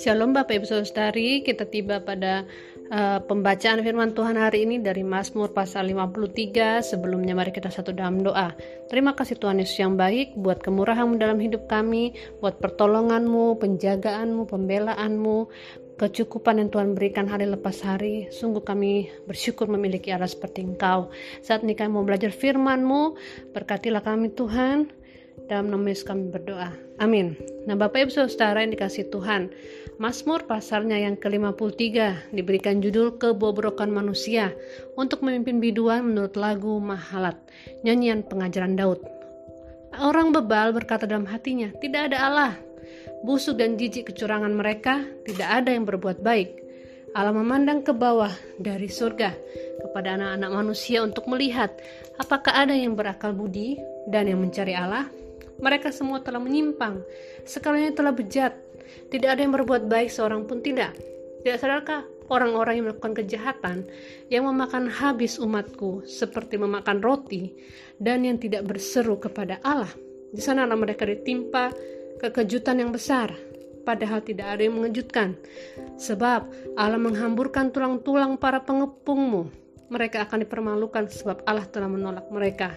Shalom Bapak Ibu Saudari, kita tiba pada uh, pembacaan firman Tuhan hari ini dari Mazmur pasal 53. Sebelumnya mari kita satu dalam doa. Terima kasih Tuhan Yesus yang baik buat kemurahan dalam hidup kami, buat pertolonganmu, penjagaanmu, pembelaanmu, kecukupan yang Tuhan berikan hari lepas hari. Sungguh kami bersyukur memiliki Allah seperti Engkau. Saat ini kami mau belajar firman-Mu, berkatilah kami Tuhan. Dalam nama Yesus kami berdoa. Amin. Nah Bapak Ibu Saudara yang dikasih Tuhan, Mazmur pasalnya yang ke-53 diberikan judul Kebobrokan Manusia untuk memimpin biduan menurut lagu Mahalat, nyanyian pengajaran Daud. Orang bebal berkata dalam hatinya, tidak ada Allah. Busuk dan jijik kecurangan mereka, tidak ada yang berbuat baik. Allah memandang ke bawah dari surga kepada anak-anak manusia untuk melihat apakah ada yang berakal budi dan yang mencari Allah. Mereka semua telah menyimpang, sekalinya telah bejat, tidak ada yang berbuat baik seorang pun tidak. Tidak sadarkah orang-orang yang melakukan kejahatan yang memakan habis umatku seperti memakan roti dan yang tidak berseru kepada Allah. Di sana mereka ditimpa kekejutan yang besar, padahal tidak ada yang mengejutkan. Sebab Allah menghamburkan tulang-tulang para pengepungmu. Mereka akan dipermalukan sebab Allah telah menolak mereka.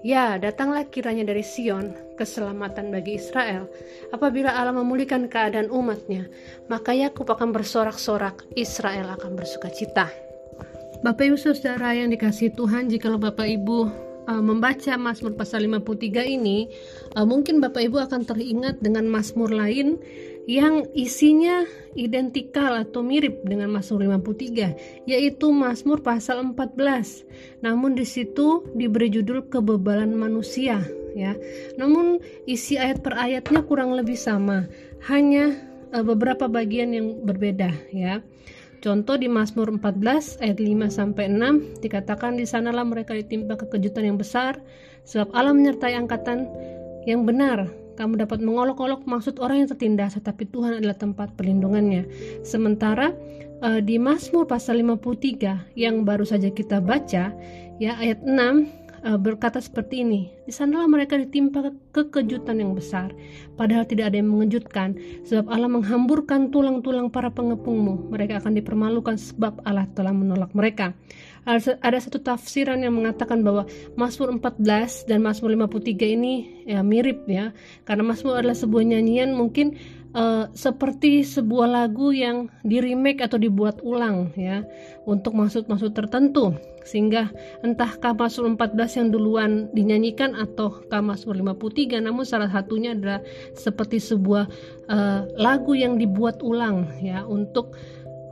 Ya, datanglah kiranya dari Sion keselamatan bagi Israel. Apabila Allah memulihkan keadaan umatnya, maka Yakub akan bersorak-sorak, Israel akan bersuka cita. Bapak Ibu Saudara yang dikasih Tuhan, jika Bapak Ibu uh, membaca Mazmur pasal 53 ini, uh, mungkin Bapak Ibu akan teringat dengan Mazmur lain yang isinya identikal atau mirip dengan Mazmur 53 yaitu Mazmur pasal 14 namun di situ diberi judul kebebalan manusia ya. Namun isi ayat per ayatnya kurang lebih sama hanya uh, beberapa bagian yang berbeda ya Contoh di Mazmur 14 ayat 5 sampai 6 dikatakan di sanalah mereka ditimpa kekejutan yang besar sebab Allah menyertai angkatan yang benar kamu dapat mengolok-olok maksud orang yang tertindas, tetapi Tuhan adalah tempat perlindungannya. Sementara uh, di Mazmur pasal 53 yang baru saja kita baca, ya ayat 6 uh, berkata seperti ini. Di sanalah mereka ditimpa kekejutan yang besar, padahal tidak ada yang mengejutkan, sebab Allah menghamburkan tulang-tulang para pengepungmu. Mereka akan dipermalukan sebab Allah telah menolak mereka ada satu tafsiran yang mengatakan bahwa Mazmur 14 dan Mazmur 53 ini ya mirip ya karena Mazmur adalah sebuah nyanyian mungkin uh, seperti sebuah lagu yang di remake atau dibuat ulang ya untuk maksud-maksud tertentu sehingga entahkah Mazmur 14 yang duluan dinyanyikan atau Mazmur 53 namun salah satunya adalah seperti sebuah uh, lagu yang dibuat ulang ya untuk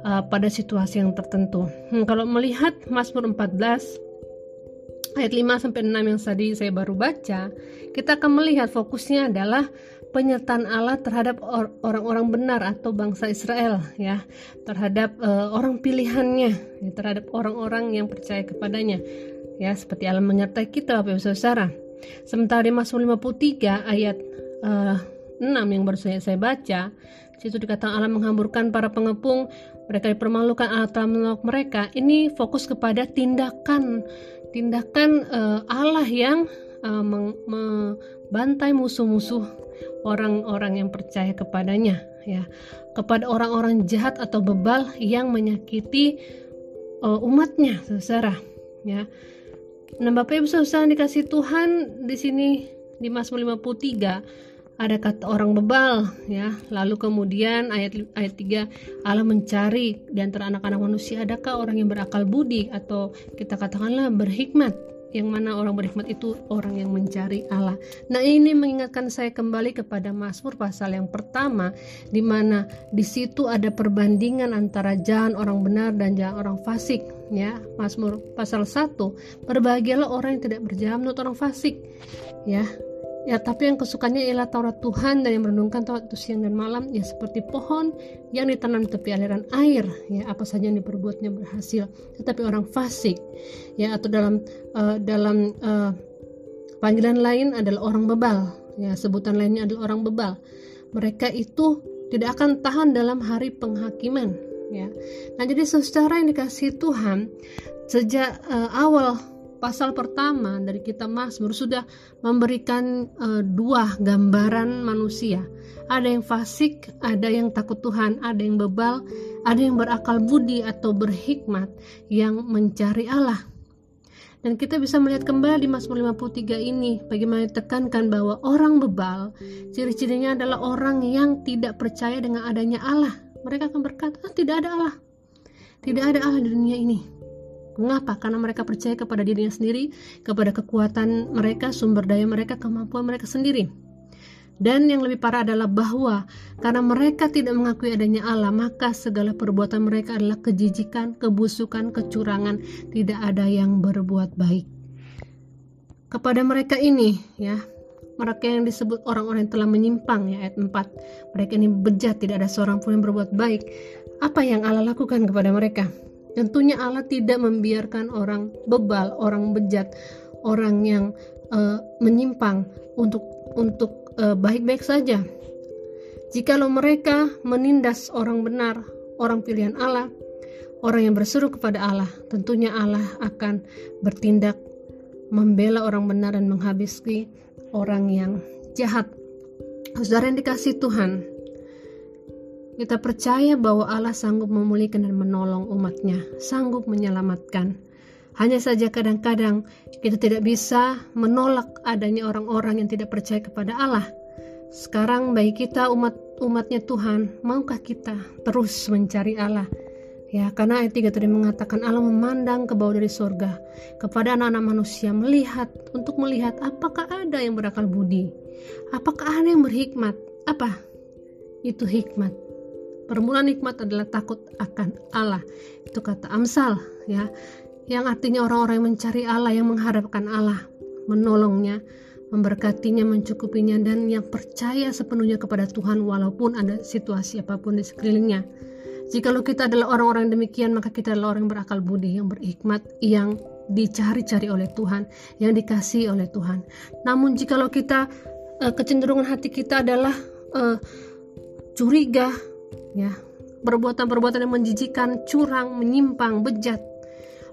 uh, pada situasi yang tertentu. Hmm, kalau melihat Mazmur 14 ayat 5 sampai 6 yang tadi saya baru baca, kita akan melihat fokusnya adalah penyertaan Allah terhadap orang-orang benar atau bangsa Israel ya, terhadap uh, orang pilihannya, ya, terhadap orang-orang yang percaya kepadanya. Ya, seperti Allah menyertai kita Bapak Ibu Saudara. Sementara di Mazmur 53 ayat uh, 6 yang baru saya, saya baca, situ dikatakan Allah menghamburkan para pengepung mereka dipermalukan atau menolak mereka ini fokus kepada tindakan tindakan uh, Allah yang uh, membantai musuh-musuh orang-orang yang percaya kepadanya ya. Kepada orang-orang jahat atau bebal yang menyakiti uh, umatnya saudara ya. Nah Bapak Ibu saudara dikasih Tuhan di sini di Mazmur 53 ada kata orang bebal ya. Lalu kemudian ayat ayat 3 Allah mencari di antara anak-anak manusia adakah orang yang berakal budi? Atau kita katakanlah berhikmat yang mana orang berhikmat itu orang yang mencari Allah. Nah, ini mengingatkan saya kembali kepada Mazmur pasal yang pertama di mana di situ ada perbandingan antara jalan orang benar dan jalan orang fasik, ya. Mazmur pasal 1, berbahagialah orang yang tidak berjalan menurut orang fasik. Ya, Ya, tapi yang kesukaannya ialah Taurat Tuhan dan yang merenungkan Taurat itu siang dan malam, ya seperti pohon yang ditanam di tepi aliran air, ya apa saja yang diperbuatnya berhasil. Tetapi orang fasik, ya atau dalam uh, dalam uh, panggilan lain adalah orang bebal, ya sebutan lainnya adalah orang bebal. Mereka itu tidak akan tahan dalam hari penghakiman, ya. Nah, jadi secara yang dikasih Tuhan sejak uh, awal pasal pertama dari kitab Mazmur sudah memberikan uh, dua gambaran manusia. Ada yang fasik, ada yang takut Tuhan, ada yang bebal, ada yang berakal budi atau berhikmat yang mencari Allah. Dan kita bisa melihat kembali di Mazmur 53 ini bagaimana ditekankan bahwa orang bebal ciri-cirinya adalah orang yang tidak percaya dengan adanya Allah. Mereka akan berkata, ah, tidak ada Allah. Tidak ada Allah di dunia ini Mengapa? Karena mereka percaya kepada dirinya sendiri, kepada kekuatan mereka, sumber daya mereka, kemampuan mereka sendiri. Dan yang lebih parah adalah bahwa karena mereka tidak mengakui adanya Allah, maka segala perbuatan mereka adalah kejijikan, kebusukan, kecurangan, tidak ada yang berbuat baik. Kepada mereka ini, ya, mereka yang disebut orang-orang yang telah menyimpang ya ayat 4. Mereka ini bejat, tidak ada seorang pun yang berbuat baik. Apa yang Allah lakukan kepada mereka? Tentunya Allah tidak membiarkan orang bebal, orang bejat, orang yang uh, menyimpang untuk untuk uh, baik-baik saja. Jikalau mereka menindas orang benar, orang pilihan Allah, orang yang berseru kepada Allah, tentunya Allah akan bertindak membela orang benar dan menghabisi orang yang jahat. Saudara yang dikasih Tuhan, kita percaya bahwa Allah sanggup memulihkan dan menolong umatnya, sanggup menyelamatkan. Hanya saja kadang-kadang kita tidak bisa menolak adanya orang-orang yang tidak percaya kepada Allah. Sekarang bagi kita umat umatnya Tuhan, maukah kita terus mencari Allah? Ya, karena ayat 3 tadi mengatakan Allah memandang ke bawah dari surga kepada anak-anak manusia melihat untuk melihat apakah ada yang berakal budi, apakah ada yang berhikmat. Apa? Itu hikmat Permulaan nikmat adalah takut akan Allah. Itu kata Amsal ya. Yang artinya orang-orang yang mencari Allah, yang mengharapkan Allah, menolongnya, memberkatinya, mencukupinya dan yang percaya sepenuhnya kepada Tuhan walaupun ada situasi apa pun di sekelilingnya. Jikalau kita adalah orang-orang demikian, maka kita adalah orang yang berakal budi, yang berhikmat, yang dicari-cari oleh Tuhan, yang dikasih oleh Tuhan. Namun jikalau kita uh, kecenderungan hati kita adalah uh, curiga, ya perbuatan-perbuatan yang menjijikan, curang, menyimpang, bejat,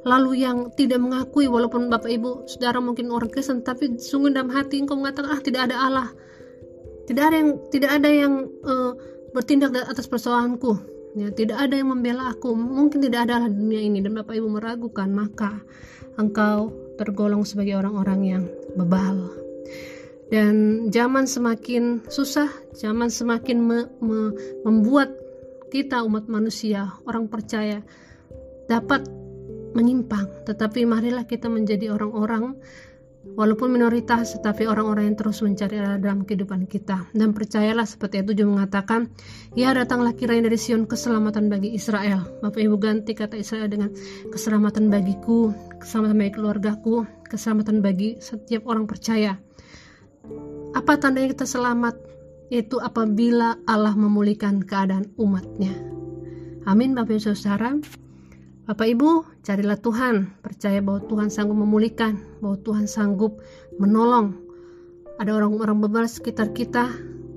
lalu yang tidak mengakui walaupun Bapak Ibu Saudara mungkin orang Kristen tapi sungguh dalam hati engkau mengatakan ah tidak ada Allah. Tidak ada yang tidak ada yang uh, bertindak atas persoalanku. Ya, tidak ada yang membela aku. Mungkin tidak ada di dunia ini dan Bapak Ibu meragukan, maka engkau tergolong sebagai orang-orang yang bebal. Dan zaman semakin susah, zaman semakin me, me, membuat kita umat manusia, orang percaya dapat menyimpang, tetapi marilah kita menjadi orang-orang walaupun minoritas tetapi orang-orang yang terus mencari Allah dalam kehidupan kita. Dan percayalah seperti itu juga mengatakan ya datanglah kiranya dari Sion keselamatan bagi Israel. Bapak Ibu ganti kata Israel dengan keselamatan bagiku keselamatan bagi keluargaku keselamatan bagi setiap orang percaya. Apa tandanya kita selamat yaitu apabila Allah memulihkan keadaan umatnya. Amin Bapak Ibu Saudara. Bapak Ibu, carilah Tuhan, percaya bahwa Tuhan sanggup memulihkan, bahwa Tuhan sanggup menolong. Ada orang-orang bebal sekitar kita,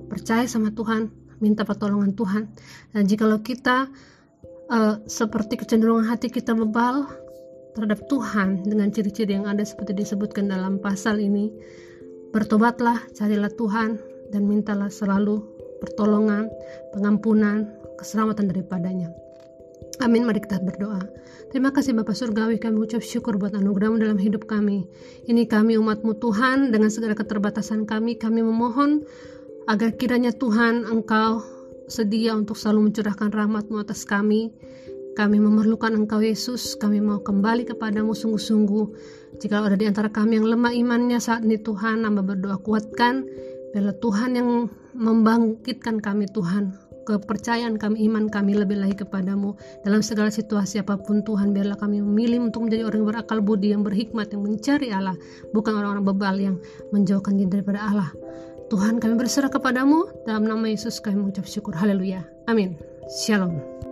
percaya sama Tuhan, minta pertolongan Tuhan. Dan jikalau kita uh, seperti kecenderungan hati kita bebal terhadap Tuhan dengan ciri-ciri yang ada seperti disebutkan dalam pasal ini, bertobatlah, carilah Tuhan, dan mintalah selalu pertolongan, pengampunan, keselamatan daripadanya. Amin, mari kita berdoa. Terima kasih Bapak Surgawi, kami ucap syukur buat anugerahmu dalam hidup kami. Ini kami umatmu Tuhan, dengan segala keterbatasan kami, kami memohon agar kiranya Tuhan Engkau sedia untuk selalu mencurahkan rahmatmu atas kami. Kami memerlukan Engkau Yesus, kami mau kembali kepadamu sungguh-sungguh. Jika ada di antara kami yang lemah imannya saat ini Tuhan, nambah berdoa kuatkan, Biarlah Tuhan yang membangkitkan kami Tuhan. Kepercayaan kami, iman kami lebih lagi kepadamu. Dalam segala situasi apa pun Tuhan biarlah kami memilih untuk menjadi orang yang berakal budi yang berhikmat yang mencari Allah. Bukan orang-orang bebal yang menjauhkan diri daripada Allah. Tuhan kami berserah kepadamu. Dalam nama Yesus kami mengucap syukur. Haleluya. Amin. Shalom